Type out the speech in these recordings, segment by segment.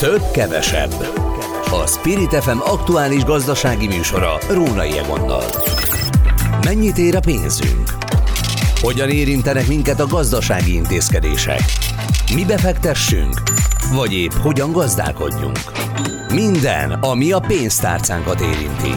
Több kevesebb. A Spirit FM aktuális gazdasági műsora Rónai Egonnal. Mennyit ér a pénzünk? Hogyan érintenek minket a gazdasági intézkedések? Mi befektessünk? Vagy épp hogyan gazdálkodjunk? Minden, ami a pénztárcánkat érinti.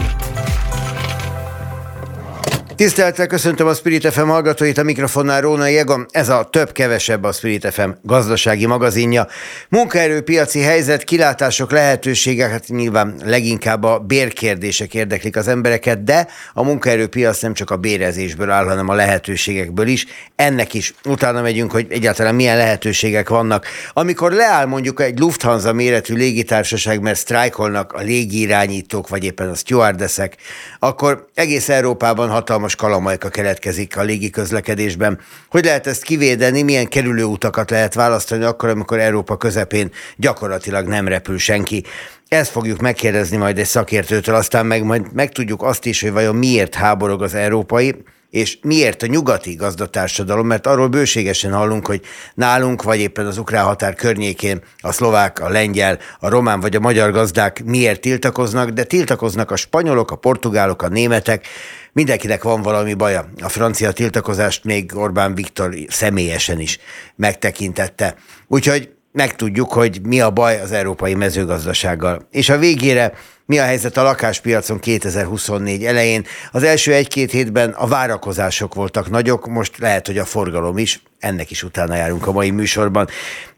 Tisztelettel köszöntöm a Spirit FM hallgatóit, a mikrofonnál Róna Jegam. Ez a több-kevesebb a Spirit FM gazdasági magazinja. Munkaerőpiaci helyzet, kilátások, lehetőségek, hát nyilván leginkább a bérkérdések érdeklik az embereket, de a munkaerőpiac nem csak a bérezésből áll, hanem a lehetőségekből is. Ennek is utána megyünk, hogy egyáltalán milyen lehetőségek vannak. Amikor leáll mondjuk egy Lufthansa méretű légitársaság, mert sztrájkolnak a légirányítók, vagy éppen a stewardessek, akkor egész Európában hatalmas hatalmas kalamajka keletkezik a légi közlekedésben. Hogy lehet ezt kivédeni, milyen kerülőutakat lehet választani akkor, amikor Európa közepén gyakorlatilag nem repül senki. Ezt fogjuk megkérdezni majd egy szakértőtől, aztán meg majd megtudjuk azt is, hogy vajon miért háborog az európai, és miért a nyugati gazdatársadalom, mert arról bőségesen hallunk, hogy nálunk, vagy éppen az ukrán határ környékén a szlovák, a lengyel, a román vagy a magyar gazdák miért tiltakoznak, de tiltakoznak a spanyolok, a portugálok, a németek, mindenkinek van valami baja. A francia tiltakozást még Orbán Viktor személyesen is megtekintette. Úgyhogy megtudjuk, hogy mi a baj az európai mezőgazdasággal. És a végére mi a helyzet a lakáspiacon 2024 elején? Az első egy-két hétben a várakozások voltak nagyok, most lehet, hogy a forgalom is, ennek is utána járunk a mai műsorban.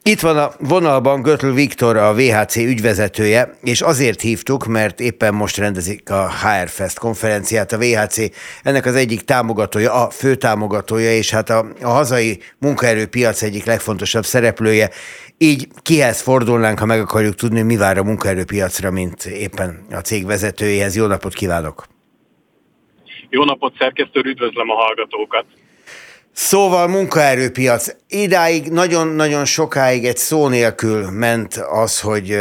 Itt van a vonalban Götl Viktor, a VHC ügyvezetője, és azért hívtuk, mert éppen most rendezik a HR Fest konferenciát. A VHC ennek az egyik támogatója, a fő támogatója, és hát a, a hazai munkaerőpiac egyik legfontosabb szereplője. Így kihez fordulnánk, ha meg akarjuk tudni, mi vár a munkaerőpiacra, mint éppen a cég vezetőjéhez. Jó napot kívánok! Jó napot, szerkesztő, üdvözlöm a hallgatókat! Szóval munkaerőpiac. Idáig nagyon-nagyon sokáig egy szó nélkül ment az, hogy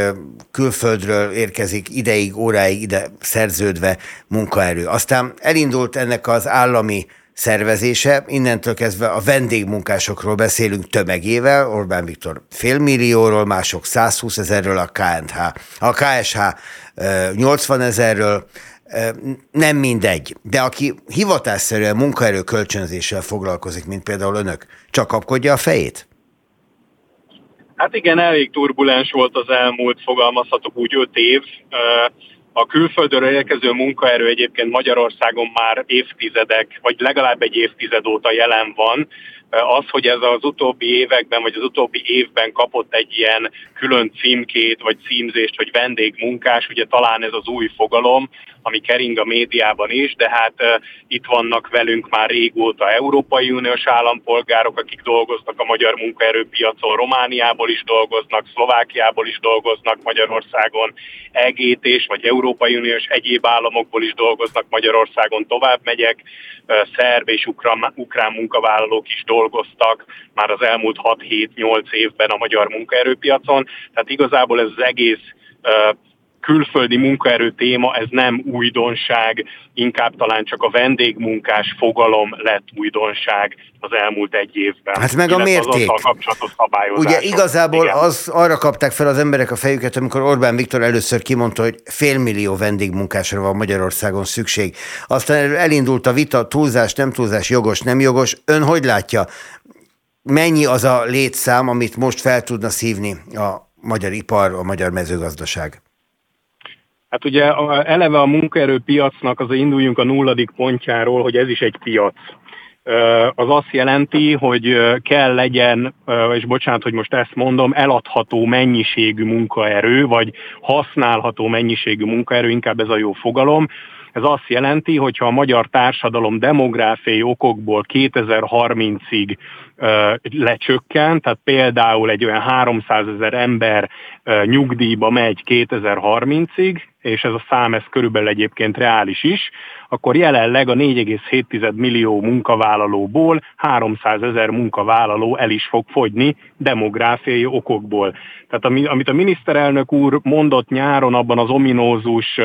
külföldről érkezik ideig, óráig ide szerződve munkaerő. Aztán elindult ennek az állami szervezése, innentől kezdve a vendégmunkásokról beszélünk tömegével, Orbán Viktor félmillióról, mások 120 ezerről, a KNH, a KSH 80 ezerről, nem mindegy, de aki hivatásszerűen munkaerő kölcsönzéssel foglalkozik, mint például önök, csak kapkodja a fejét? Hát igen, elég turbulens volt az elmúlt, fogalmazhatok úgy, öt év. A külföldről érkező munkaerő egyébként Magyarországon már évtizedek, vagy legalább egy évtized óta jelen van, az, hogy ez az utóbbi években, vagy az utóbbi évben kapott egy ilyen külön címkét, vagy címzést, hogy vendégmunkás, ugye talán ez az új fogalom, ami kering a médiában is, de hát uh, itt vannak velünk már régóta Európai Uniós állampolgárok, akik dolgoznak a magyar munkaerőpiacon, Romániából is dolgoznak, Szlovákiából is dolgoznak Magyarországon, EGT-s vagy Európai Uniós egyéb államokból is dolgoznak Magyarországon, tovább megyek, uh, szerb és ukrán, ukrán munkavállalók is dolgoztak már az elmúlt 6-7-8 évben a magyar munkaerőpiacon, tehát igazából ez az egész külföldi munkaerő téma, ez nem újdonság, inkább talán csak a vendégmunkás fogalom lett újdonság az elmúlt egy évben. Hát meg a mérték. Ugye igazából az, arra kapták fel az emberek a fejüket, amikor Orbán Viktor először kimondta, hogy félmillió vendégmunkásra van Magyarországon szükség. Aztán elindult a vita, túlzás, nem túlzás, jogos, nem jogos. Ön hogy látja, mennyi az a létszám, amit most fel tudna szívni a magyar ipar, a magyar mezőgazdaság? Hát ugye eleve a munkaerőpiacnak az induljunk a nulladik pontjáról, hogy ez is egy piac. Az azt jelenti, hogy kell legyen, és bocsánat, hogy most ezt mondom, eladható mennyiségű munkaerő, vagy használható mennyiségű munkaerő, inkább ez a jó fogalom, ez azt jelenti, hogy ha a magyar társadalom demográfiai okokból 2030-ig lecsökkent, tehát például egy olyan 300 ezer ember nyugdíjba megy 2030-ig, és ez a szám ez körülbelül egyébként reális is, akkor jelenleg a 4,7 millió munkavállalóból 300 ezer munkavállaló el is fog fogyni demográfiai okokból. Tehát amit a miniszterelnök úr mondott nyáron abban az ominózus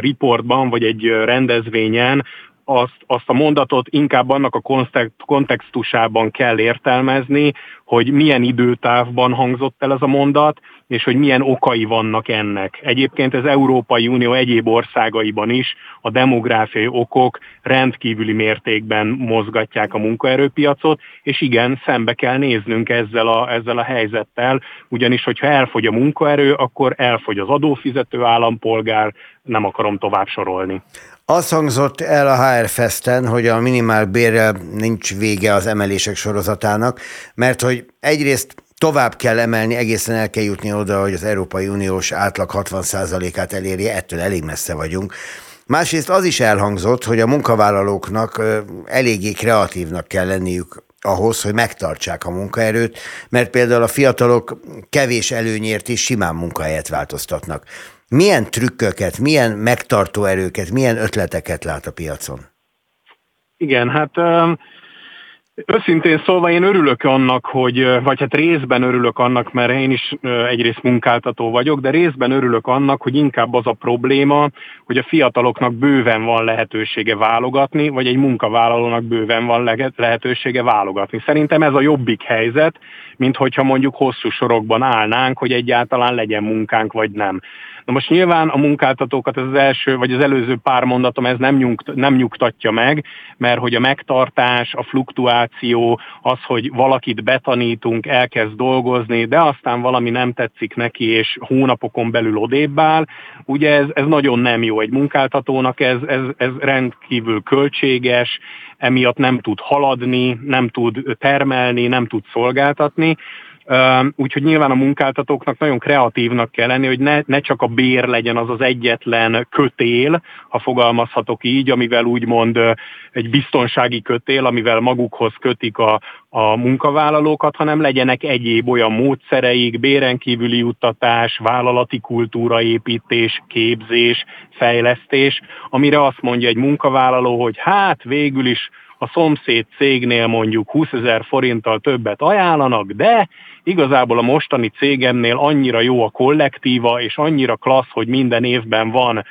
riportban, vagy egy rendezvényen, azt, azt a mondatot inkább annak a kontextusában kell értelmezni, hogy milyen időtávban hangzott el ez a mondat, és hogy milyen okai vannak ennek. Egyébként az Európai Unió egyéb országaiban is a demográfiai okok rendkívüli mértékben mozgatják a munkaerőpiacot, és igen, szembe kell néznünk ezzel a, ezzel a helyzettel, ugyanis hogyha elfogy a munkaerő, akkor elfogy az adófizető állampolgár, nem akarom tovább sorolni. Az hangzott el a HR Festen, hogy a minimál bérrel nincs vége az emelések sorozatának, mert hogy egyrészt tovább kell emelni, egészen el kell jutni oda, hogy az Európai Uniós átlag 60%-át elérje, ettől elég messze vagyunk. Másrészt az is elhangzott, hogy a munkavállalóknak eléggé kreatívnak kell lenniük ahhoz, hogy megtartsák a munkaerőt, mert például a fiatalok kevés előnyért is simán munkahelyet változtatnak. Milyen trükköket, milyen megtartó erőket, milyen ötleteket lát a piacon? Igen, hát Őszintén szólva én örülök annak, hogy, vagy hát részben örülök annak, mert én is egyrészt munkáltató vagyok, de részben örülök annak, hogy inkább az a probléma, hogy a fiataloknak bőven van lehetősége válogatni, vagy egy munkavállalónak bőven van lehetősége válogatni. Szerintem ez a jobbik helyzet, mint hogyha mondjuk hosszú sorokban állnánk, hogy egyáltalán legyen munkánk, vagy nem. Na most nyilván a munkáltatókat ez az első, vagy az előző pár mondatom ez nem, nyugt, nem nyugtatja meg, mert hogy a megtartás, a fluktuáció, az, hogy valakit betanítunk, elkezd dolgozni, de aztán valami nem tetszik neki, és hónapokon belül odébb áll, ugye ez, ez nagyon nem jó egy munkáltatónak, ez, ez, ez rendkívül költséges, emiatt nem tud haladni, nem tud termelni, nem tud szolgáltatni, Úgyhogy nyilván a munkáltatóknak nagyon kreatívnak kell lenni, hogy ne, ne csak a bér legyen az az egyetlen kötél, ha fogalmazhatok így, amivel úgymond egy biztonsági kötél, amivel magukhoz kötik a, a munkavállalókat, hanem legyenek egyéb olyan módszereik, béren kívüli juttatás, vállalati kultúraépítés, képzés, fejlesztés, amire azt mondja egy munkavállaló, hogy hát végül is a szomszéd cégnél mondjuk 20 ezer forinttal többet ajánlanak, de igazából a mostani cégemnél annyira jó a kollektíva, és annyira klassz, hogy minden évben van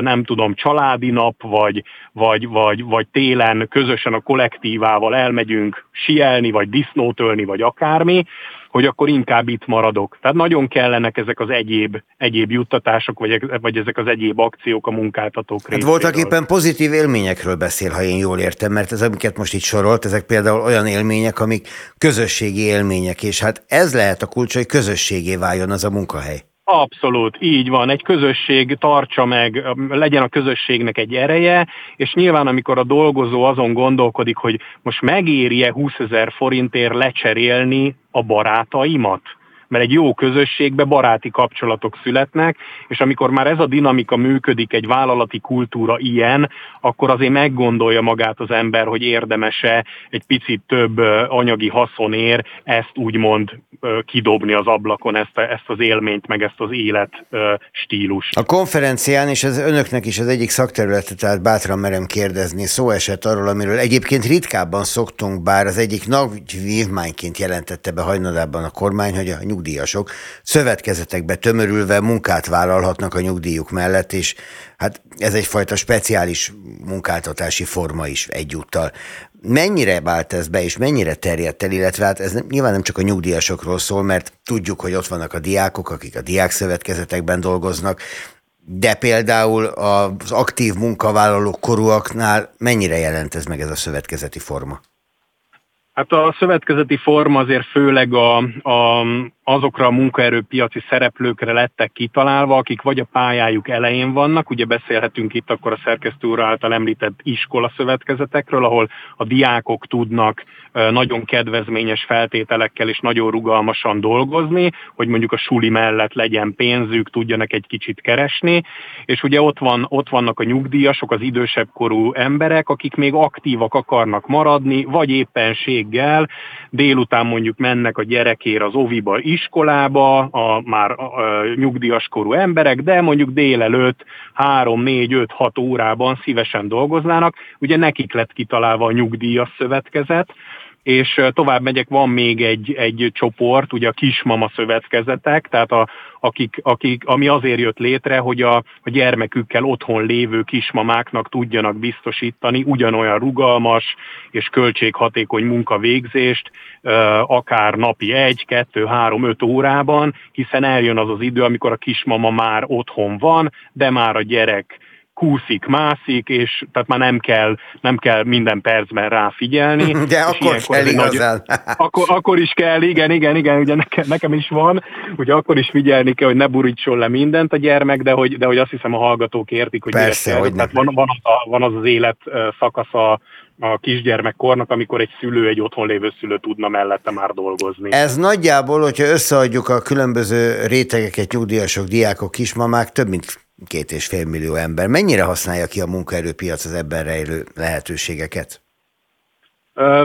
nem tudom, családi nap, vagy, vagy, vagy, vagy télen közösen a kollektívával elmegyünk sielni, vagy disznót ölni, vagy akármi, hogy akkor inkább itt maradok. Tehát nagyon kellenek ezek az egyéb, egyéb juttatások, vagy, vagy ezek az egyéb akciók a munkáltatók hát részéről. voltak éppen pozitív élményekről beszél, ha én jól értem, mert ez, amiket most itt sorolt, ezek például olyan élmények, amik közösségi élmények, és hát ez lehet a kulcs, hogy közösségé váljon az a munkahely. Abszolút, így van. Egy közösség tartsa meg, legyen a közösségnek egy ereje, és nyilván amikor a dolgozó azon gondolkodik, hogy most megéri-e 20 ezer forintért lecserélni a barátaimat, mert egy jó közösségbe baráti kapcsolatok születnek, és amikor már ez a dinamika működik, egy vállalati kultúra ilyen, akkor azért meggondolja magát az ember, hogy érdemese egy picit több anyagi haszonért ezt úgymond kidobni az ablakon, ezt, a, ezt az élményt, meg ezt az élet stílus. A konferencián, és ez önöknek is az egyik szakterülete, tehát bátran merem kérdezni, szó esett arról, amiről egyébként ritkábban szoktunk, bár az egyik nagy vívmányként jelentette be hajnalában a kormány, hogy a nyug nyugdíjasok szövetkezetekbe tömörülve munkát vállalhatnak a nyugdíjuk mellett, és hát ez egyfajta speciális munkáltatási forma is egyúttal. Mennyire vált ez be, és mennyire terjedt el, illetve hát ez nyilván nem csak a nyugdíjasokról szól, mert tudjuk, hogy ott vannak a diákok, akik a diákszövetkezetekben dolgoznak, de például az aktív munkavállalók korúaknál mennyire jelent ez meg ez a szövetkezeti forma? Hát a szövetkezeti forma azért főleg a, a, azokra a munkaerőpiaci szereplőkre lettek kitalálva, akik vagy a pályájuk elején vannak, ugye beszélhetünk itt akkor a szerkesztő úr által említett iskola szövetkezetekről, ahol a diákok tudnak nagyon kedvezményes feltételekkel és nagyon rugalmasan dolgozni, hogy mondjuk a suli mellett legyen pénzük, tudjanak egy kicsit keresni, és ugye ott, van, ott vannak a nyugdíjasok, az idősebb korú emberek, akik még aktívak akarnak maradni, vagy éppenséggel délután mondjuk mennek a gyerekér az oviba, iskolába, a már nyugdíjas korú emberek, de mondjuk délelőtt 3, 4, 5, 6 órában szívesen dolgoznának. Ugye nekik lett kitalálva a nyugdíjas szövetkezet, és tovább megyek, van még egy, egy csoport, ugye a kismama szövetkezetek, tehát a, akik, akik, ami azért jött létre, hogy a, a gyermekükkel otthon lévő kismamáknak tudjanak biztosítani ugyanolyan rugalmas és költséghatékony munkavégzést, akár napi egy, kettő, három, öt órában, hiszen eljön az az idő, amikor a kismama már otthon van, de már a gyerek kúszik, mászik, és tehát már nem kell, nem kell minden percben ráfigyelni. De akkor kell nagy, akkor, akkor is kell, igen, igen, igen, ugye nekem, nekem is van, ugye akkor is figyelni kell, hogy ne burítson le mindent a gyermek, de hogy, de hogy azt hiszem a hallgatók értik, hogy Persze, hogy tehát van, van, az a, van az az élet szakasza a kisgyermekkornak, amikor egy szülő, egy otthon lévő szülő tudna mellette már dolgozni. Ez nagyjából, hogyha összeadjuk a különböző rétegeket, nyugdíjasok, diákok, kismamák, több mint két és fél millió ember. Mennyire használja ki a munkaerőpiac az ebben rejlő lehetőségeket?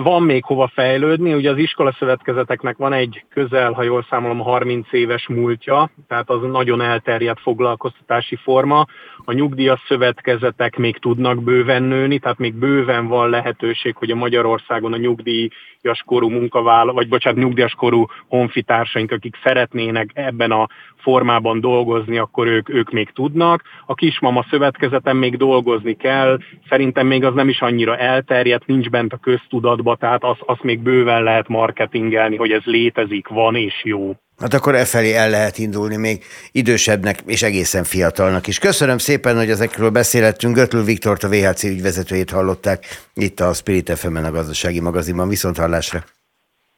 Van még hova fejlődni, ugye az iskolaszövetkezeteknek van egy közel, ha jól számolom, 30 éves múltja, tehát az nagyon elterjedt foglalkoztatási forma. A nyugdíjas szövetkezetek még tudnak bőven nőni, tehát még bőven van lehetőség, hogy a Magyarországon a nyugdíjas korú munkavállaló, vagy bocsánat, nyugdíjas korú honfitársaink, akik szeretnének ebben a formában dolgozni, akkor ők, ők még tudnak. A kismama szövetkezeten még dolgozni kell, szerintem még az nem is annyira elterjedt, nincs bent a köztudatba, tehát azt az még bőven lehet marketingelni, hogy ez létezik, van és jó. Hát akkor e felé el lehet indulni még idősebbnek és egészen fiatalnak is. Köszönöm szépen, hogy ezekről beszélhettünk. Götül Viktort, a VHC ügyvezetőjét hallották itt a Spirit fm a gazdasági magazinban. Viszont hallásra!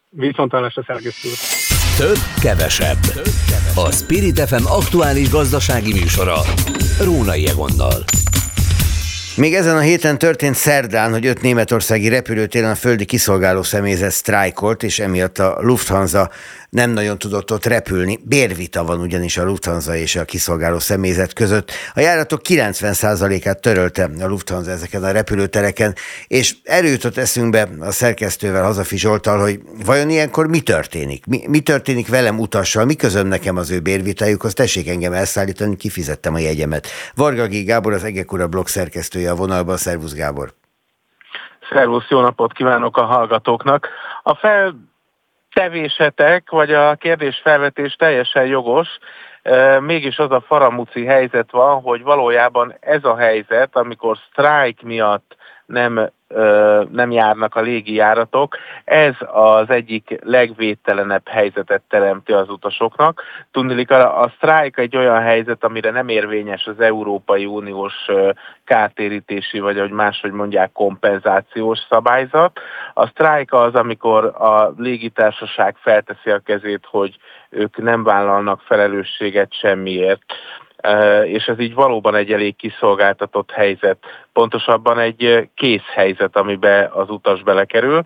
Viszont hallásra, Szergesz Több, kevesebb. A Spirit FM aktuális gazdasági műsora. Rónai Egonnal. Még ezen a héten történt szerdán, hogy öt németországi repülőtéren a földi kiszolgáló személyzet sztrájkolt, és emiatt a Lufthansa nem nagyon tudott ott repülni. Bérvita van ugyanis a Lufthansa és a kiszolgáló személyzet között. A járatok 90%-át törölte a Lufthansa ezeken a repülőtereken, és erőt eszünkbe a szerkesztővel, Hazafi Zsoltal, hogy vajon ilyenkor mi történik? Mi, mi történik velem utassal? Mi közöm nekem az ő bérvitájukhoz? Tessék engem elszállítani, kifizettem a jegyemet. Varga G. Gábor, az Egekura blog szerkesztője a vonalban. Szervusz Gábor! Szervusz, jó napot kívánok a hallgatóknak! A fel tevésetek, vagy a kérdés felvetés teljesen jogos, mégis az a faramúci helyzet van, hogy valójában ez a helyzet, amikor sztrájk miatt nem nem járnak a légijáratok. Ez az egyik legvédtelenebb helyzetet teremti az utasoknak. Tudnilik, a, a sztrájk egy olyan helyzet, amire nem érvényes az Európai Uniós kártérítési, vagy ahogy máshogy mondják, kompenzációs szabályzat. A sztrájk az, amikor a légitársaság felteszi a kezét, hogy ők nem vállalnak felelősséget semmiért és ez így valóban egy elég kiszolgáltatott helyzet, pontosabban egy kész helyzet, amiben az utas belekerül.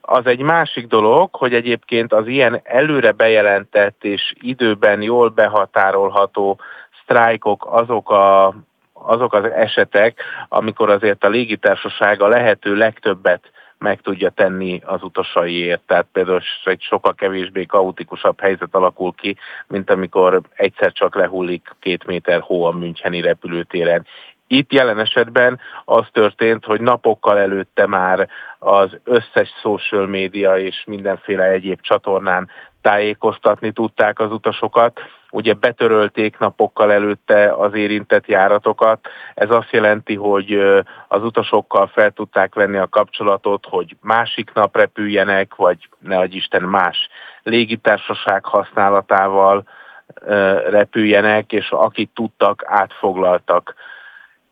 Az egy másik dolog, hogy egyébként az ilyen előre bejelentett és időben jól behatárolható sztrájkok azok a azok az esetek, amikor azért a légitársaság a lehető legtöbbet meg tudja tenni az utasaiért. Tehát például egy sokkal kevésbé kaotikusabb helyzet alakul ki, mint amikor egyszer csak lehullik két méter hó a Müncheni repülőtéren. Itt jelen esetben az történt, hogy napokkal előtte már az összes social média és mindenféle egyéb csatornán tájékoztatni tudták az utasokat. Ugye betörölték napokkal előtte az érintett járatokat. Ez azt jelenti, hogy az utasokkal fel tudták venni a kapcsolatot, hogy másik nap repüljenek, vagy ne Isten más légitársaság használatával repüljenek, és akit tudtak, átfoglaltak.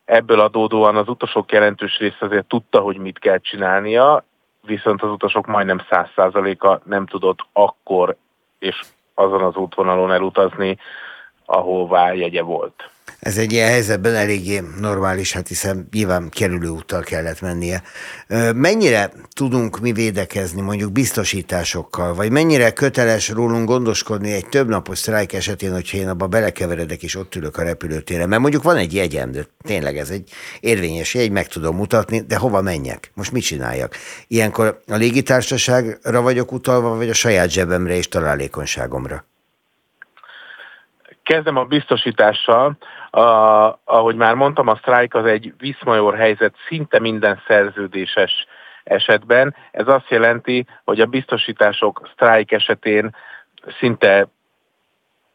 Ebből adódóan az utasok jelentős része azért tudta, hogy mit kell csinálnia, viszont az utasok majdnem száz százaléka nem tudott akkor és azon az útvonalon elutazni, ahová jegye volt. Ez egy ilyen helyzetben eléggé normális, hát hiszen nyilván kerülő úttal kellett mennie. Mennyire tudunk mi védekezni mondjuk biztosításokkal, vagy mennyire köteles rólunk gondoskodni egy többnapos sztrájk esetén, hogyha én abba belekeveredek és ott ülök a repülőtéren? Mert mondjuk van egy jegyem, de tényleg ez egy érvényes jegy, meg tudom mutatni, de hova menjek? Most mit csináljak? Ilyenkor a légitársaságra vagyok utalva, vagy a saját zsebemre és találékonyságomra? Kezdem a biztosítással. A, ahogy már mondtam, a sztrájk az egy viszmajor helyzet, szinte minden szerződéses esetben. Ez azt jelenti, hogy a biztosítások sztrájk esetén szinte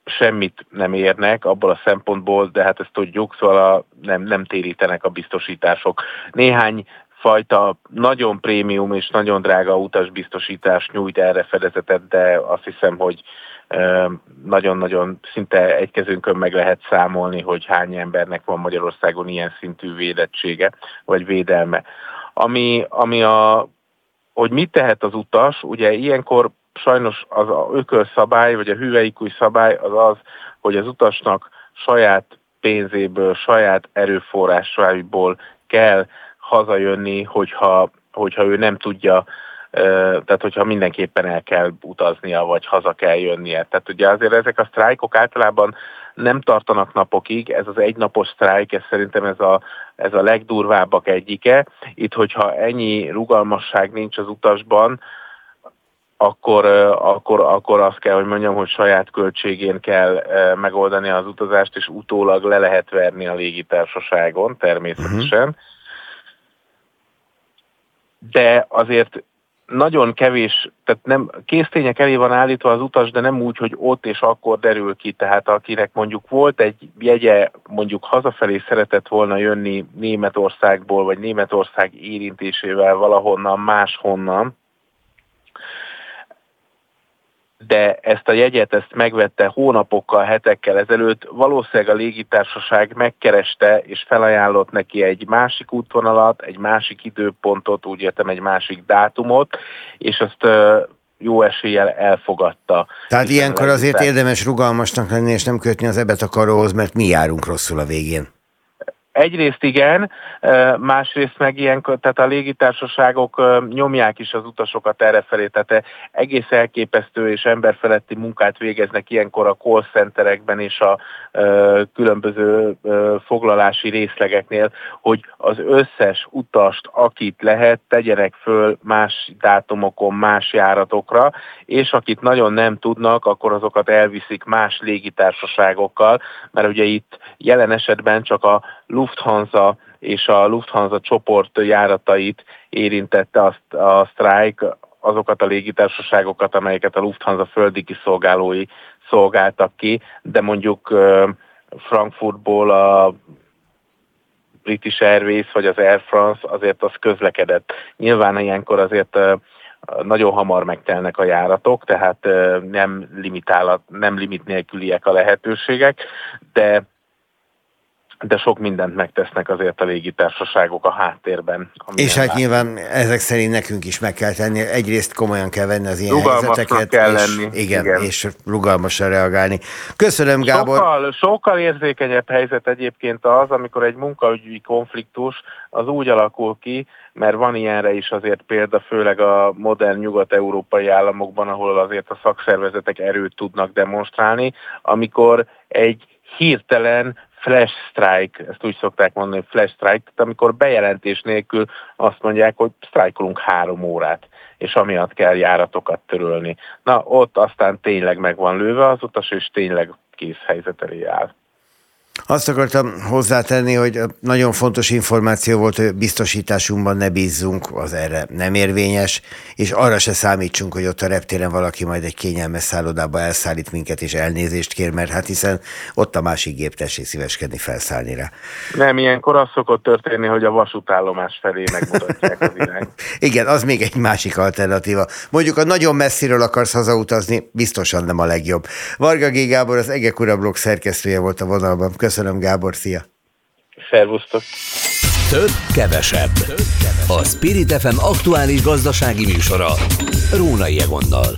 semmit nem érnek abból a szempontból, de hát ezt tudjuk, szóval a, nem, nem térítenek a biztosítások. Néhány fajta nagyon prémium és nagyon drága utasbiztosítás nyújt erre fedezetet, de azt hiszem, hogy nagyon-nagyon szinte egy kezünkön meg lehet számolni, hogy hány embernek van Magyarországon ilyen szintű védettsége, vagy védelme. Ami, ami a, hogy mit tehet az utas, ugye ilyenkor sajnos az a ökölszabály, vagy a hüvelykúj szabály az az, hogy az utasnak saját pénzéből, saját erőforrásaiból kell hazajönni, hogyha, hogyha ő nem tudja, tehát hogyha mindenképpen el kell utaznia, vagy haza kell jönnie. Tehát ugye azért ezek a sztrájkok általában nem tartanak napokig, ez az egynapos sztrájk, ez szerintem ez a, ez a legdurvábbak egyike. Itt, hogyha ennyi rugalmasság nincs az utasban, akkor, akkor, akkor azt kell, hogy mondjam, hogy saját költségén kell megoldani az utazást, és utólag le lehet verni a légitársaságon természetesen. Uh-huh. De azért nagyon kevés, tehát nem, késztények elé van állítva az utas, de nem úgy, hogy ott és akkor derül ki. Tehát akinek mondjuk volt egy jegye, mondjuk hazafelé szeretett volna jönni Németországból, vagy Németország érintésével valahonnan, máshonnan, de ezt a jegyet ezt megvette hónapokkal, hetekkel ezelőtt, valószínűleg a légitársaság megkereste és felajánlott neki egy másik útvonalat, egy másik időpontot, úgy értem egy másik dátumot, és azt jó eséllyel elfogadta. Tehát ilyenkor azért érdemes rugalmasnak lenni, és nem kötni az ebet a karóhoz, mert mi járunk rosszul a végén. Egyrészt igen, másrészt meg ilyen, tehát a légitársaságok nyomják is az utasokat errefelé, tehát egész elképesztő és emberfeletti munkát végeznek ilyenkor a call centerekben és a különböző foglalási részlegeknél, hogy az összes utast, akit lehet, tegyenek föl más dátumokon, más járatokra, és akit nagyon nem tudnak, akkor azokat elviszik más légitársaságokkal, mert ugye itt jelen esetben csak a Lufthansa és a Lufthansa csoport járatait érintette a, a sztrájk, azokat a légitársaságokat, amelyeket a Lufthansa földi kiszolgálói szolgáltak ki, de mondjuk Frankfurtból a British Airways vagy az Air France azért az közlekedett. Nyilván ilyenkor azért nagyon hamar megtelnek a járatok, tehát nem, limitál, nem limit nélküliek a lehetőségek, de de sok mindent megtesznek azért a légitársaságok a háttérben. És hát látni. nyilván ezek szerint nekünk is meg kell tenni, egyrészt komolyan kell venni az ilyen helyzeteket, kell és, lenni. Igen, igen, és rugalmasan reagálni. Köszönöm, Gábor. Sokkal, sokkal érzékenyebb helyzet egyébként az, amikor egy munkaügyi konfliktus az úgy alakul ki, mert van ilyenre is azért példa, főleg a modern nyugat-európai államokban, ahol azért a szakszervezetek erőt tudnak demonstrálni, amikor egy hirtelen flash strike, ezt úgy szokták mondani, flash strike, tehát amikor bejelentés nélkül azt mondják, hogy sztrájkolunk három órát, és amiatt kell járatokat törölni. Na, ott aztán tényleg meg van lőve az utas, és tényleg kész helyzet elé áll. Azt akartam hozzátenni, hogy nagyon fontos információ volt, hogy biztosításunkban ne bízzunk, az erre nem érvényes, és arra se számítsunk, hogy ott a reptéren valaki majd egy kényelmes szállodába elszállít minket, és elnézést kér, mert hát hiszen ott a másik gép tessék szíveskedni felszállni rá. Nem, ilyenkor az szokott történni, hogy a vasútállomás felé megmutatják az irányt. Igen, az még egy másik alternatíva. Mondjuk, a nagyon messziről akarsz hazautazni, biztosan nem a legjobb. Varga G. Gábor, az Egek Ura blog szerkesztője volt a vonalban. Köszönöm Köszönöm, Gábor, szia! Szervusztok! Több, kevesebb. A Spirit FM aktuális gazdasági műsora. Rónai Egonnal.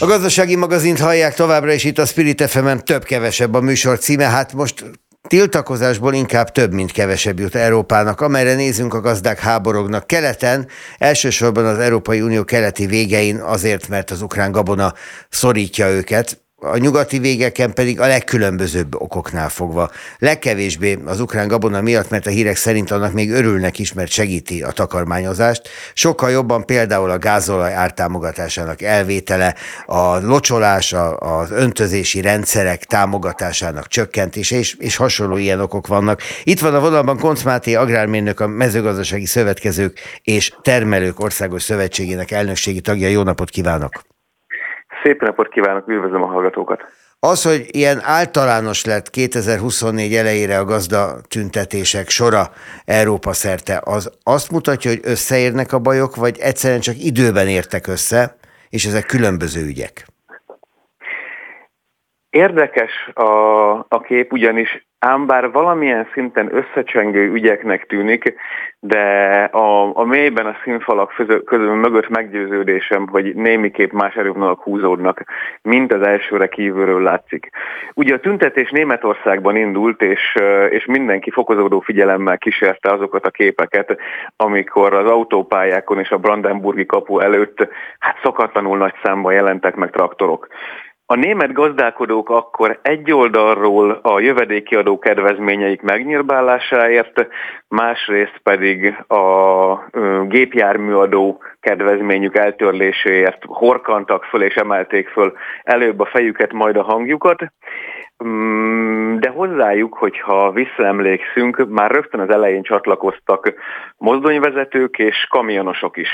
A gazdasági magazint hallják továbbra is itt a Spirit fm több-kevesebb a műsor címe. Hát most Tiltakozásból inkább több, mint kevesebb jut Európának. Amerre nézünk, a gazdák háborognak keleten, elsősorban az Európai Unió keleti végein azért, mert az ukrán gabona szorítja őket a nyugati végeken pedig a legkülönbözőbb okoknál fogva. Legkevésbé az ukrán gabona miatt, mert a hírek szerint annak még örülnek is, mert segíti a takarmányozást. Sokkal jobban például a gázolaj ártámogatásának elvétele, a locsolás, az öntözési rendszerek támogatásának csökkentése, és, és hasonló ilyen okok vannak. Itt van a vonalban Konc Máté, agrármérnök, a mezőgazdasági szövetkezők és termelők országos szövetségének elnökségi tagja. Jó napot kívánok! Szép napot kívánok, üdvözlöm a hallgatókat! Az, hogy ilyen általános lett 2024 elejére a gazda tüntetések sora Európa szerte, az azt mutatja, hogy összeérnek a bajok, vagy egyszerűen csak időben értek össze, és ezek különböző ügyek? Érdekes a, a kép, ugyanis ám bár valamilyen szinten összecsengő ügyeknek tűnik, de a, a mélyben a színfalak közül mögött meggyőződésem, hogy némiképp más erővonalak húzódnak, mint az elsőre kívülről látszik. Ugye a tüntetés Németországban indult, és, és mindenki fokozódó figyelemmel kísérte azokat a képeket, amikor az autópályákon és a Brandenburgi kapu előtt hát szokatlanul nagy számban jelentek meg traktorok. A német gazdálkodók akkor egy oldalról a jövedéki adó kedvezményeik megnyírbálásáért, másrészt pedig a gépjárműadó kedvezményük eltörléséért horkantak föl és emelték föl előbb a fejüket, majd a hangjukat. Mm, de hozzájuk, hogyha visszaemlékszünk, már rögtön az elején csatlakoztak mozdonyvezetők és kamionosok is.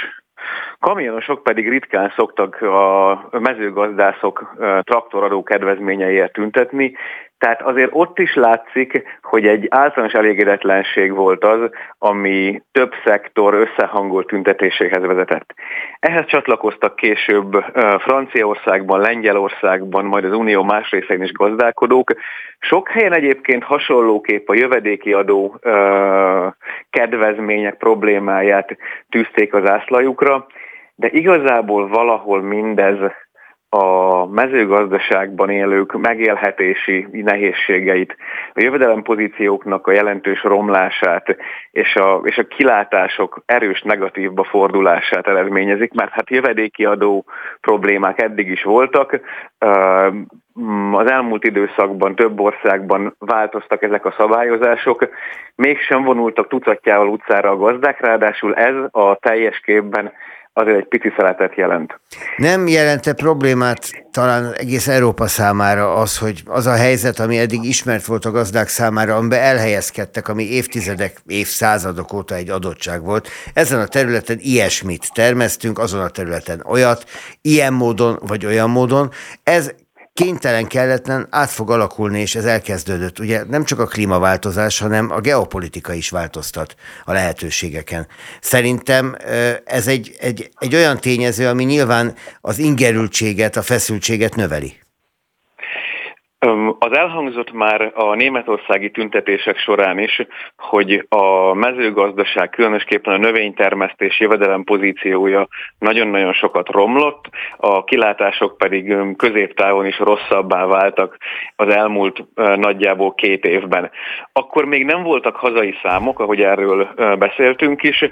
Kamionosok pedig ritkán szoktak a mezőgazdászok traktoradó kedvezményeiért tüntetni, tehát azért ott is látszik, hogy egy általános elégedetlenség volt az, ami több szektor összehangolt tüntetéséhez vezetett. Ehhez csatlakoztak később Franciaországban, Lengyelországban, majd az Unió más részein is gazdálkodók. Sok helyen egyébként hasonlóképp a jövedéki adó kedvezmények problémáját tűzték az ászlajukra, de igazából valahol mindez a mezőgazdaságban élők megélhetési nehézségeit, a jövedelempozícióknak a jelentős romlását és a, és a kilátások erős negatívba fordulását eredményezik, mert hát jövedéki adó problémák eddig is voltak, az elmúlt időszakban több országban változtak ezek a szabályozások, mégsem vonultak tucatjával utcára a gazdák, ráadásul ez a teljes képben azért egy pici szeletet jelent. Nem jelente problémát talán egész Európa számára az, hogy az a helyzet, ami eddig ismert volt a gazdák számára, amiben elhelyezkedtek, ami évtizedek, évszázadok óta egy adottság volt. Ezen a területen ilyesmit termesztünk, azon a területen olyat, ilyen módon vagy olyan módon. Ez kénytelen kelletlen át fog alakulni, és ez elkezdődött. Ugye nem csak a klímaváltozás, hanem a geopolitika is változtat a lehetőségeken. Szerintem ez egy, egy, egy olyan tényező, ami nyilván az ingerültséget, a feszültséget növeli. Az elhangzott már a németországi tüntetések során is, hogy a mezőgazdaság, különösképpen a növénytermesztés jövedelem pozíciója nagyon-nagyon sokat romlott, a kilátások pedig középtávon is rosszabbá váltak az elmúlt nagyjából két évben. Akkor még nem voltak hazai számok, ahogy erről beszéltünk is,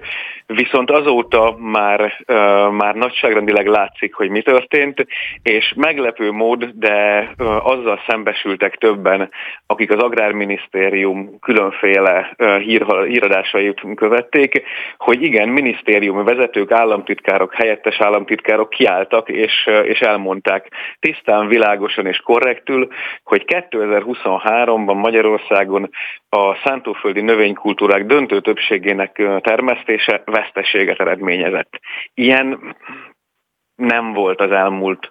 viszont azóta már, már nagyságrendileg látszik, hogy mi történt, és meglepő mód, de azzal szem szembesültek többen, akik az Agrárminisztérium különféle hír, híradásait követték, hogy igen, minisztériumi vezetők, államtitkárok, helyettes államtitkárok kiálltak és, és elmondták tisztán, világosan és korrektül, hogy 2023-ban Magyarországon a szántóföldi növénykultúrák döntő többségének termesztése veszteséget eredményezett. Ilyen nem volt az elmúlt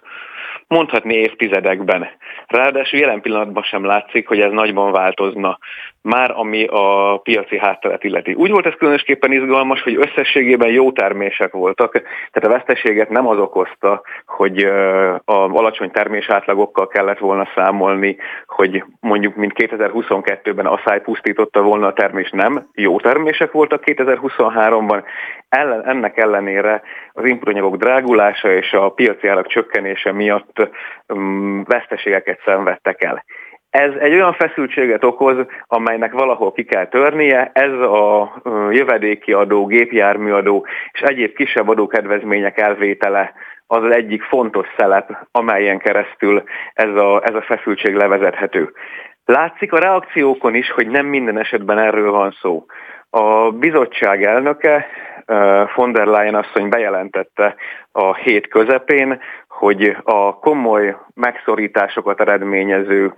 mondhatni évtizedekben. Ráadásul jelen pillanatban sem látszik, hogy ez nagyban változna, már ami a piaci hátteret illeti. Úgy volt ez különösképpen izgalmas, hogy összességében jó termések voltak, tehát a veszteséget nem az okozta, hogy a alacsony termés átlagokkal kellett volna számolni, hogy mondjuk mint 2022-ben a száj pusztította volna a termés, nem. Jó termések voltak 2023-ban, ellen, ennek ellenére az inputanyagok drágulása és a piaci árak csökkenése miatt um, veszteségeket szenvedtek el. Ez egy olyan feszültséget okoz, amelynek valahol ki kell törnie. Ez a jövedéki adó, gépjárműadó és egyéb kisebb adókedvezmények elvétele az az egyik fontos szelep, amelyen keresztül ez a, ez a feszültség levezethető. Látszik a reakciókon is, hogy nem minden esetben erről van szó. A bizottság elnöke, von der Leyen asszony bejelentette a hét közepén, hogy a komoly megszorításokat eredményező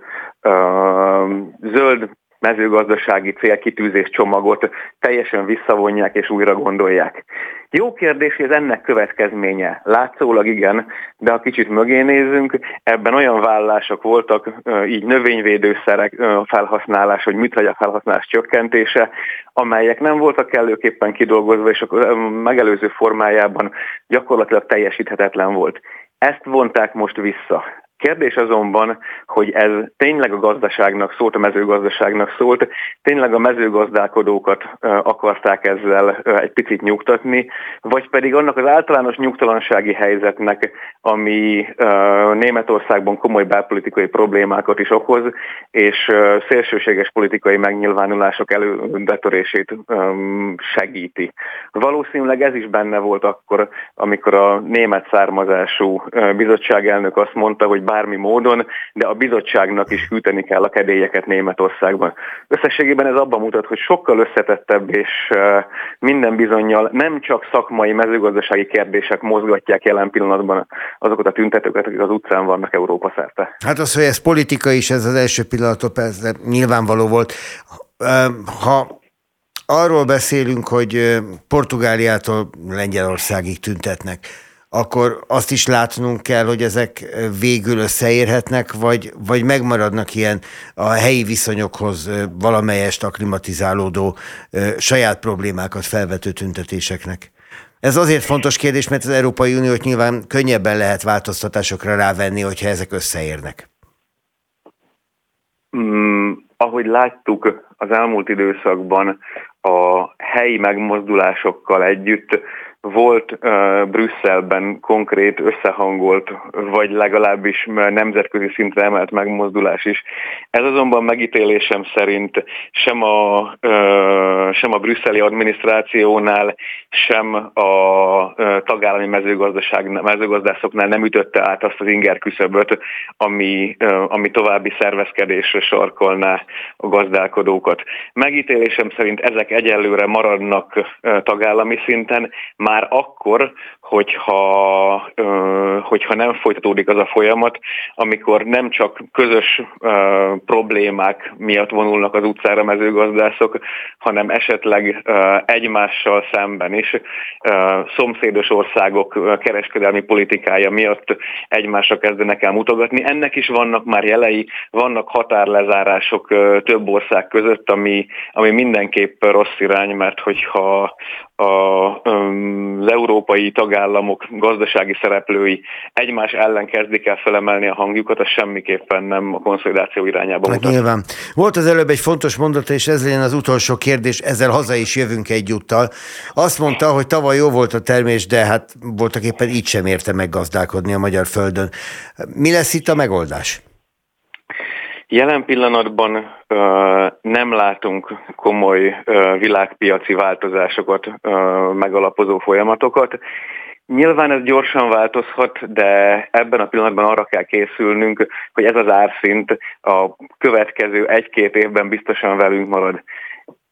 zöld mezőgazdasági célkitűzés csomagot teljesen visszavonják és újra gondolják. Jó kérdés, hogy ez ennek következménye. Látszólag igen, de ha kicsit mögé nézünk, ebben olyan vállások voltak, így növényvédőszerek felhasználás, vagy műtrágya felhasználás csökkentése, amelyek nem voltak kellőképpen kidolgozva, és a megelőző formájában gyakorlatilag teljesíthetetlen volt. Ezt vonták most vissza. Kérdés azonban, hogy ez tényleg a gazdaságnak szólt, a mezőgazdaságnak szólt, tényleg a mezőgazdálkodókat akarták ezzel egy picit nyugtatni, vagy pedig annak az általános nyugtalansági helyzetnek, ami Németországban komoly belpolitikai problémákat is okoz, és szélsőséges politikai megnyilvánulások előbetörését segíti. Valószínűleg ez is benne volt akkor, amikor a német származású bizottságelnök azt mondta, hogy bármi módon, de a bizottságnak is hűteni kell a kedélyeket Németországban. Összességében ez abban mutat, hogy sokkal összetettebb és minden bizonyal nem csak szakmai, mezőgazdasági kérdések mozgatják jelen pillanatban azokat a tüntetőket, akik az utcán vannak Európa szerte. Hát az, hogy ez politika is, ez az első pillanatot persze nyilvánvaló volt. Ha arról beszélünk, hogy Portugáliától Lengyelországig tüntetnek, akkor azt is látnunk kell, hogy ezek végül összeérhetnek, vagy, vagy megmaradnak ilyen a helyi viszonyokhoz valamelyest aklimatizálódó saját problémákat felvető tüntetéseknek. Ez azért fontos kérdés, mert az Európai Uniót nyilván könnyebben lehet változtatásokra rávenni, hogyha ezek összeérnek. Mm, ahogy láttuk az elmúlt időszakban a helyi megmozdulásokkal együtt, volt uh, Brüsszelben konkrét összehangolt, vagy legalábbis nemzetközi szintre emelt megmozdulás is. Ez azonban megítélésem szerint sem a, uh, sem a brüsszeli adminisztrációnál, sem a uh, tagállami mezőgazdaság, mezőgazdászoknál nem ütötte át azt az inger küszöböt, ami, uh, ami további szervezkedésre sarkolná a gazdálkodókat. Megítélésem szerint ezek egyelőre maradnak uh, tagállami szinten, már akkor, hogyha, hogyha nem folytatódik az a folyamat, amikor nem csak közös problémák miatt vonulnak az utcára mezőgazdászok, hanem esetleg egymással szemben is szomszédos országok kereskedelmi politikája miatt egymásra kezdenek el mutogatni. Ennek is vannak már jelei, vannak határlezárások több ország között, ami, ami mindenképp rossz irány, mert hogyha a, az európai tagállamok gazdasági szereplői egymás ellen kezdik el felemelni a hangjukat, az semmiképpen nem a konszolidáció irányába hát mutat. Nyilván. Volt az előbb egy fontos mondat, és ez legyen az utolsó kérdés, ezzel haza is jövünk egyúttal. Azt mondta, hogy tavaly jó volt a termés, de hát voltak éppen így sem érte meggazdálkodni a magyar földön. Mi lesz itt a megoldás? Jelen pillanatban ö, nem látunk komoly ö, világpiaci változásokat, ö, megalapozó folyamatokat. Nyilván ez gyorsan változhat, de ebben a pillanatban arra kell készülnünk, hogy ez az árszint a következő egy-két évben biztosan velünk marad.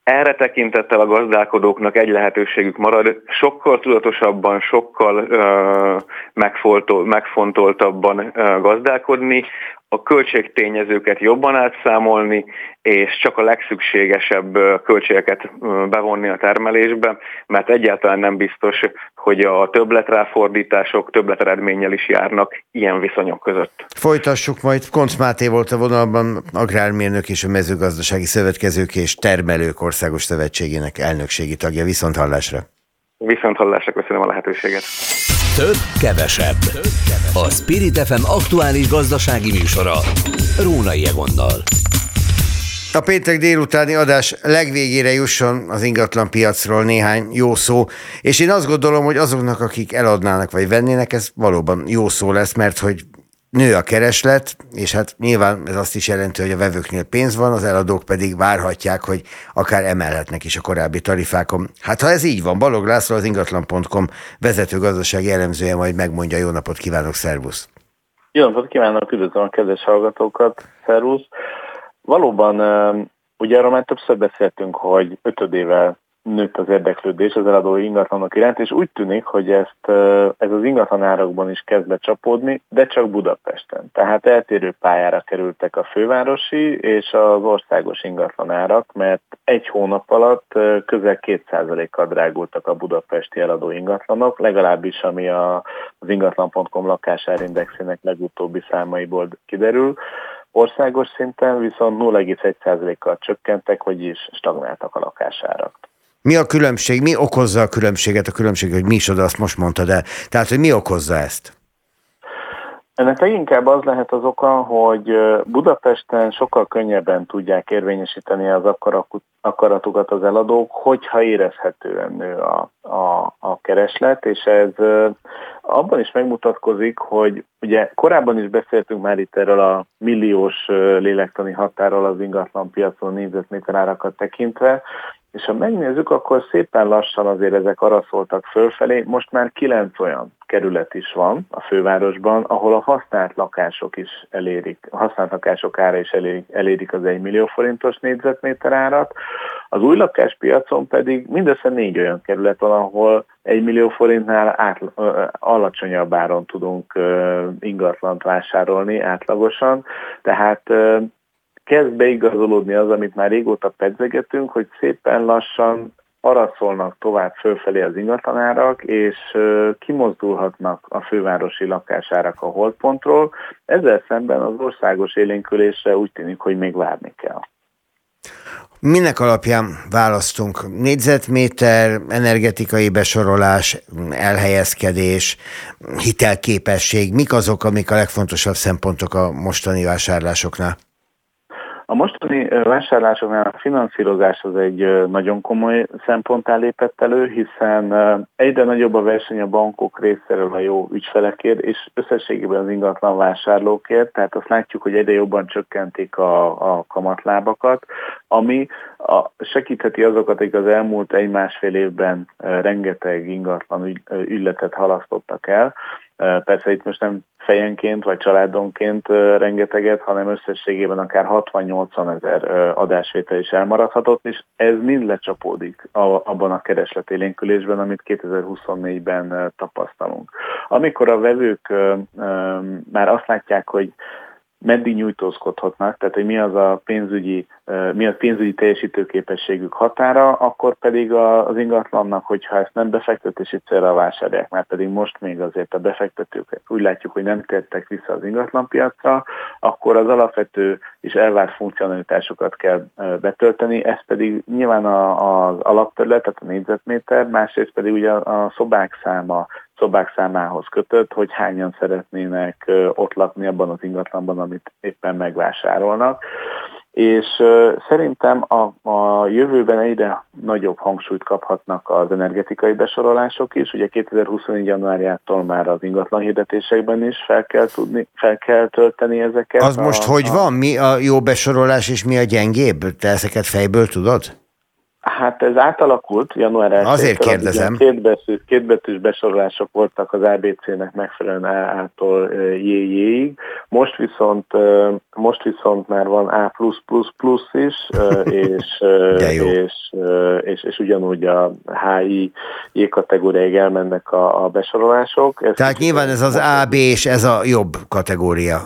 Erre tekintettel a gazdálkodóknak egy lehetőségük marad, sokkal tudatosabban, sokkal uh, megfontoltabban uh, gazdálkodni, a költségtényezőket jobban átszámolni, és csak a legszükségesebb költségeket bevonni a termelésbe, mert egyáltalán nem biztos, hogy a többletráfordítások többleteredménnyel is járnak ilyen viszonyok között. Folytassuk majd. Konc Máté volt a vonalban, agrármérnök és a mezőgazdasági szövetkezők és termelők országos szövetségének elnökségi tagja. Viszont hallásra! Viszont hallásra köszönöm a lehetőséget. Több, kevesebb. A Spirit FM aktuális gazdasági műsora. Rónai Egonnal. A péntek délutáni adás legvégére jusson az ingatlan piacról néhány jó szó, és én azt gondolom, hogy azoknak, akik eladnának vagy vennének, ez valóban jó szó lesz, mert hogy nő a kereslet, és hát nyilván ez azt is jelenti, hogy a vevőknél pénz van, az eladók pedig várhatják, hogy akár emelhetnek is a korábbi tarifákon. Hát ha ez így van, Balog László az ingatlan.com vezető gazdasági elemzője majd megmondja, jó napot kívánok, szervusz! Jó napot kívánok, üdvözlöm a kedves hallgatókat, szervusz! Valóban, ugye arról már többször beszéltünk, hogy ötödével nőtt az érdeklődés az eladói ingatlanok iránt, és úgy tűnik, hogy ezt, ez az ingatlan árakban is kezd becsapódni, de csak Budapesten. Tehát eltérő pályára kerültek a fővárosi és az országos ingatlan árak, mert egy hónap alatt közel 2%-kal drágultak a budapesti eladó ingatlanok, legalábbis ami a, az ingatlan.com lakásárindexének legutóbbi számaiból kiderül. Országos szinten viszont 0,1%-kal csökkentek, vagyis stagnáltak a lakásárak. Mi a különbség? Mi okozza a különbséget? A különbség, hogy mi is oda, azt most mondtad el. Tehát, hogy mi okozza ezt? Ennek leginkább az lehet az oka, hogy Budapesten sokkal könnyebben tudják érvényesíteni az akaratukat az eladók, hogyha érezhetően nő a, a, a kereslet, és ez abban is megmutatkozik, hogy ugye korábban is beszéltünk már itt erről a milliós lélektani határól az ingatlan piacon négyzetméter árakat tekintve, és ha megnézzük, akkor szépen lassan azért ezek araszoltak fölfelé. Most már kilenc olyan kerület is van a fővárosban, ahol a használt lakások is elérik, a használt lakások ára is elérik, elérik az 1 millió forintos négyzetméter árat. Az új lakáspiacon pedig mindössze négy olyan kerület van, ahol 1 millió forintnál át, alacsonyabb áron tudunk ingatlant vásárolni átlagosan. Tehát kezd beigazolódni az, amit már régóta pedzegetünk, hogy szépen lassan araszolnak tovább fölfelé az ingatlanárak, és kimozdulhatnak a fővárosi lakásárak a holdpontról. Ezzel szemben az országos élénkülésre úgy tűnik, hogy még várni kell. Minek alapján választunk? Négyzetméter, energetikai besorolás, elhelyezkedés, hitelképesség, mik azok, amik a legfontosabb szempontok a mostani vásárlásoknál? A mostani vásárlásoknál a finanszírozás az egy nagyon komoly szemponttá lépett elő, hiszen egyre nagyobb a verseny a bankok részéről a jó ügyfelekért, és összességében az ingatlan vásárlókért, tehát azt látjuk, hogy egyre jobban csökkentik a, a kamatlábakat, ami a, segítheti azokat, akik az elmúlt egy-másfél évben rengeteg ingatlan ügy, ügyletet halasztottak el, Persze itt most nem fejenként vagy családonként rengeteget, hanem összességében akár 60-80 ezer adásvétel is elmaradhatott, és ez mind lecsapódik abban a keresletélénkülésben, amit 2024-ben tapasztalunk. Amikor a vevők már azt látják, hogy meddig nyújtózkodhatnak, tehát hogy mi az a pénzügyi, mi a pénzügyi teljesítőképességük határa, akkor pedig az ingatlannak, hogyha ezt nem befektetési célra vásárolják, mert pedig most még azért a befektetőket úgy látjuk, hogy nem tértek vissza az ingatlanpiacra, akkor az alapvető és elvárt funkcionalitásokat kell betölteni, ez pedig nyilván az alapterület, tehát a négyzetméter, másrészt pedig ugye a szobák száma, szobák számához kötött, hogy hányan szeretnének ott lakni abban az ingatlanban, amit éppen megvásárolnak. És szerintem a, a jövőben egyre nagyobb hangsúlyt kaphatnak az energetikai besorolások is. Ugye 2024. januárjától már az ingatlan hirdetésekben is fel kell, tudni, fel kell tölteni ezeket. Az a, most hogy a... van? Mi a jó besorolás és mi a gyengébb? Te ezeket fejből tudod? Hát ez átalakult január 1 Azért kérdezem. Kétbetűs, kétbetűs besorolások voltak az ABC-nek megfelelően A-tól J-ig. Most viszont, most viszont már van A++ is, és, és, és, és ugyanúgy a HI J kategóriáig elmennek a, a besorolások. Ez Tehát nyilván ez az A, B és ez a jobb kategória.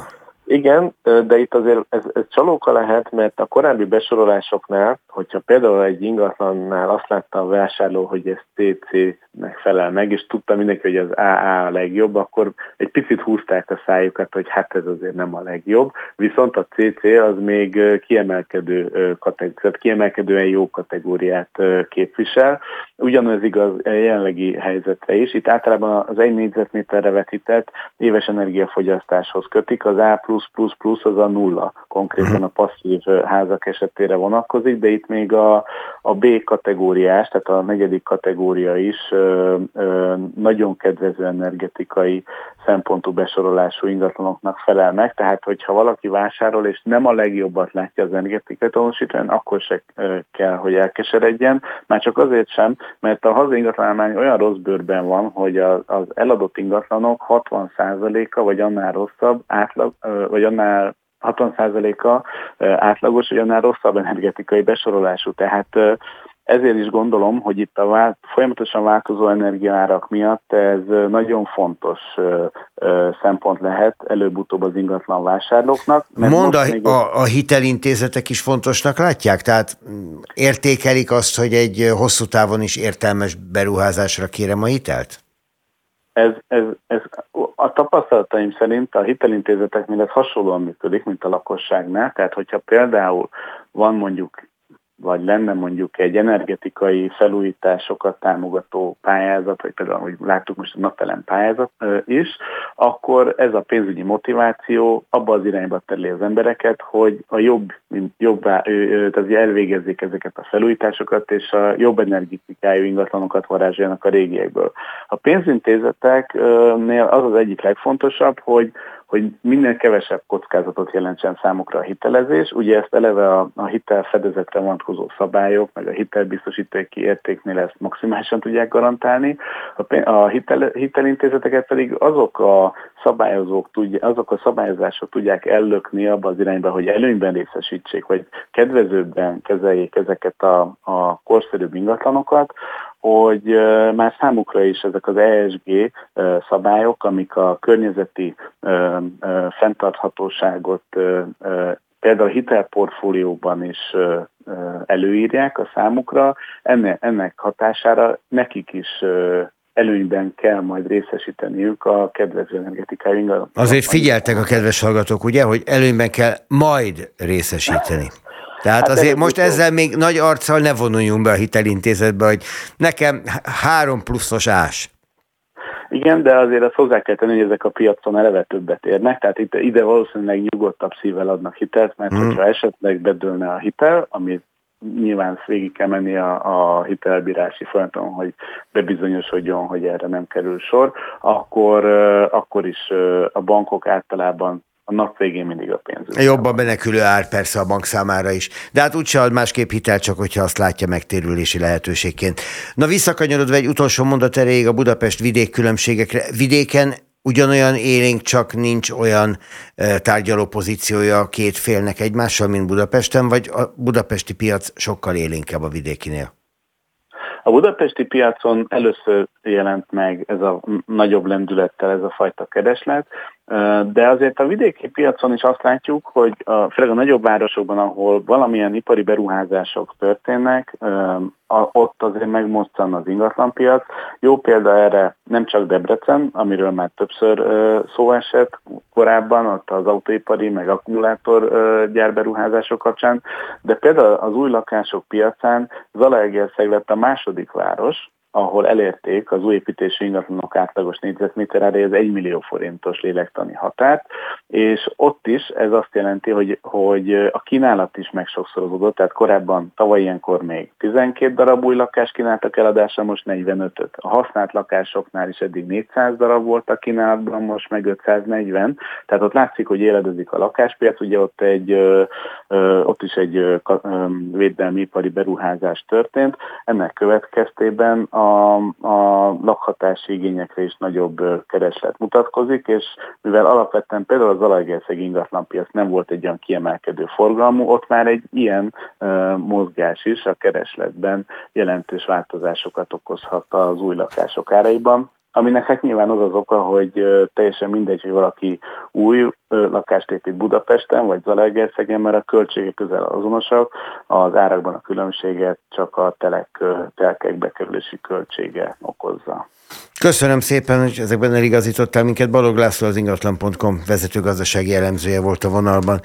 Igen, de itt azért ez, ez csalóka lehet, mert a korábbi besorolásoknál, hogyha például egy ingatlannál azt látta a vásárló, hogy ez CC-nek felel meg, és tudta mindenki, hogy az AA a legjobb, akkor egy picit húzták a szájukat, hogy hát ez azért nem a legjobb, viszont a CC az még kiemelkedő kategóriát, kiemelkedően jó kategóriát képvisel. Ugyanez igaz jelenlegi helyzetre is. Itt általában az egy négyzetméterre vetített éves energiafogyasztáshoz kötik, az A plusz, plusz, plusz, az a nulla. Konkrétan mhm. a passzív házak esetére vonatkozik, de itt még a, a B kategóriás, tehát a negyedik kategória is ö, ö, nagyon kedvező energetikai szempontú besorolású ingatlanoknak felel meg, tehát hogyha valaki vásárol és nem a legjobbat látja az energetikai tanúsítvány, akkor se kell, hogy elkeseredjen, már csak azért sem, mert a hazai ingatlanállomány olyan rossz bőrben van, hogy az eladott ingatlanok 60%-a vagy annál rosszabb, átlag, vagy annál 60%-a átlagos, vagy annál rosszabb energetikai besorolású. Tehát ezért is gondolom, hogy itt a vált, folyamatosan változó energiaárak miatt ez nagyon fontos szempont lehet előbb-utóbb az ingatlan vásárlóknak. Mond a, még... a, a hitelintézetek is fontosnak látják? Tehát értékelik azt, hogy egy hosszú távon is értelmes beruházásra kérem a hitelt? Ez, ez, ez a tapasztalataim szerint a hitelintézeteknél ez hasonlóan működik, mint a lakosságnál. Tehát, hogyha például van mondjuk vagy lenne mondjuk egy energetikai felújításokat támogató pályázat, vagy például, hogy láttuk most a napelem pályázat is, akkor ez a pénzügyi motiváció abba az irányba tereli az embereket, hogy a jobb, jobbá, tehát elvégezzék ezeket a felújításokat, és a jobb energetikájú ingatlanokat varázsoljanak a régiekből. A pénzintézeteknél az az egyik legfontosabb, hogy hogy minél kevesebb kockázatot jelentsen számukra a hitelezés. Ugye ezt eleve a, a hitel fedezetre vonatkozó szabályok, meg a hitelbiztosítéki értéknél ezt maximálisan tudják garantálni. A, a hitel, hitelintézeteket pedig azok a szabályozók, tudja, azok a szabályozások tudják ellökni abba az irányba, hogy előnyben részesítsék, vagy kedvezőbben kezeljék ezeket a, a korszerűbb ingatlanokat, hogy már számukra is ezek az ESG szabályok, amik a környezeti fenntarthatóságot például a hitelportfólióban is előírják a számukra, ennek, hatására nekik is előnyben kell majd részesíteniük a kedvező energetikai ingatlanok. Azért figyeltek a kedves hallgatók, ugye, hogy előnyben kell majd részesíteni. Tehát hát azért most ezzel még nagy arccal ne vonuljunk be a hitelintézetbe, hogy nekem három pluszos ás. Igen, de azért azt hozzá kell tenni, hogy ezek a piacon eleve többet érnek, tehát itt, ide valószínűleg nyugodtabb szívvel adnak hitelt, mert hmm. hogyha esetleg bedőlne a hitel, amit nyilván végig kell menni a, a hitelbírási folyamaton, hogy bebizonyosodjon, hogy erre nem kerül sor, akkor, akkor is a bankok általában a nap végén mindig a pénz. Jobban benekülő ár persze a bank számára is. De hát úgyse ad másképp hitel, csak hogyha azt látja megtérülési lehetőségként. Na visszakanyarodva egy utolsó mondat erejéig a Budapest vidék különbségekre. Vidéken ugyanolyan élénk, csak nincs olyan tárgyaló pozíciója a két félnek egymással, mint Budapesten, vagy a budapesti piac sokkal élénkebb a vidékinél? A budapesti piacon először jelent meg ez a nagyobb lendülettel ez a fajta kereslet, de azért a vidéki piacon is azt látjuk, hogy a, főleg a nagyobb városokban, ahol valamilyen ipari beruházások történnek, ott azért megmozdul az ingatlanpiac. Jó példa erre nem csak Debrecen, amiről már többször szó esett korábban, ott az autóipari meg akkumulátor gyárberuházások kapcsán, de például az új lakások piacán Zalaegerszeg lett a második város, ahol elérték az új építési ingatlanok átlagos négyzetméterára ez 1 millió forintos lélektani határt, és ott is ez azt jelenti, hogy, hogy a kínálat is megsokszorozódott, tehát korábban tavaly ilyenkor még 12 darab új lakás kínáltak eladásra, most 45-öt. A használt lakásoknál is eddig 400 darab volt a kínálatban, most meg 540, tehát ott látszik, hogy éledezik a lakáspiac, ugye ott, egy, ott is egy védelmi ipari beruházás történt, ennek következtében a a, a lakhatási igényekre is nagyobb kereslet mutatkozik, és mivel alapvetően például az Zalaegerszeg ingatlanpiac nem volt egy olyan kiemelkedő forgalmú, ott már egy ilyen uh, mozgás is a keresletben jelentős változásokat okozhat az új lakások áraiban aminek hát nyilván az az oka, hogy teljesen mindegy, hogy valaki új lakást épít Budapesten, vagy Zalaegerszegen, mert a költségek közel azonosak, az árakban a különbséget csak a telek, telkek bekerülési költsége okozza. Köszönöm szépen, hogy ezekben eligazítottál minket. Balog László az ingatlan.com vezető gazdasági elemzője volt a vonalban.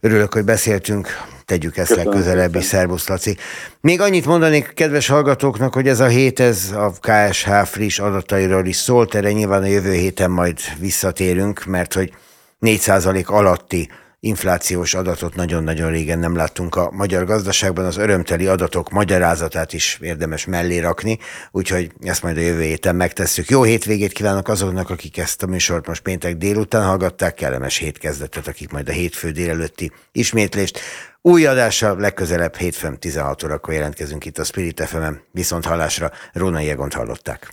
Örülök, hogy beszéltünk, tegyük ezt Köszönöm legközelebb is, szervusz Laci. Még annyit mondanék kedves hallgatóknak, hogy ez a hét, ez a KSH friss adatairól is szólt, erre nyilván a jövő héten majd visszatérünk, mert hogy 4% alatti inflációs adatot nagyon-nagyon régen nem láttunk a magyar gazdaságban, az örömteli adatok magyarázatát is érdemes mellé rakni, úgyhogy ezt majd a jövő héten megtesszük. Jó hétvégét kívánok azoknak, akik ezt a műsort most péntek délután hallgatták, kellemes hétkezdetet, akik majd a hétfő délelőtti ismétlést. Új adással legközelebb hétfőn 16 órakor jelentkezünk itt a Spirit fm viszont hallásra Rónai Egont hallották.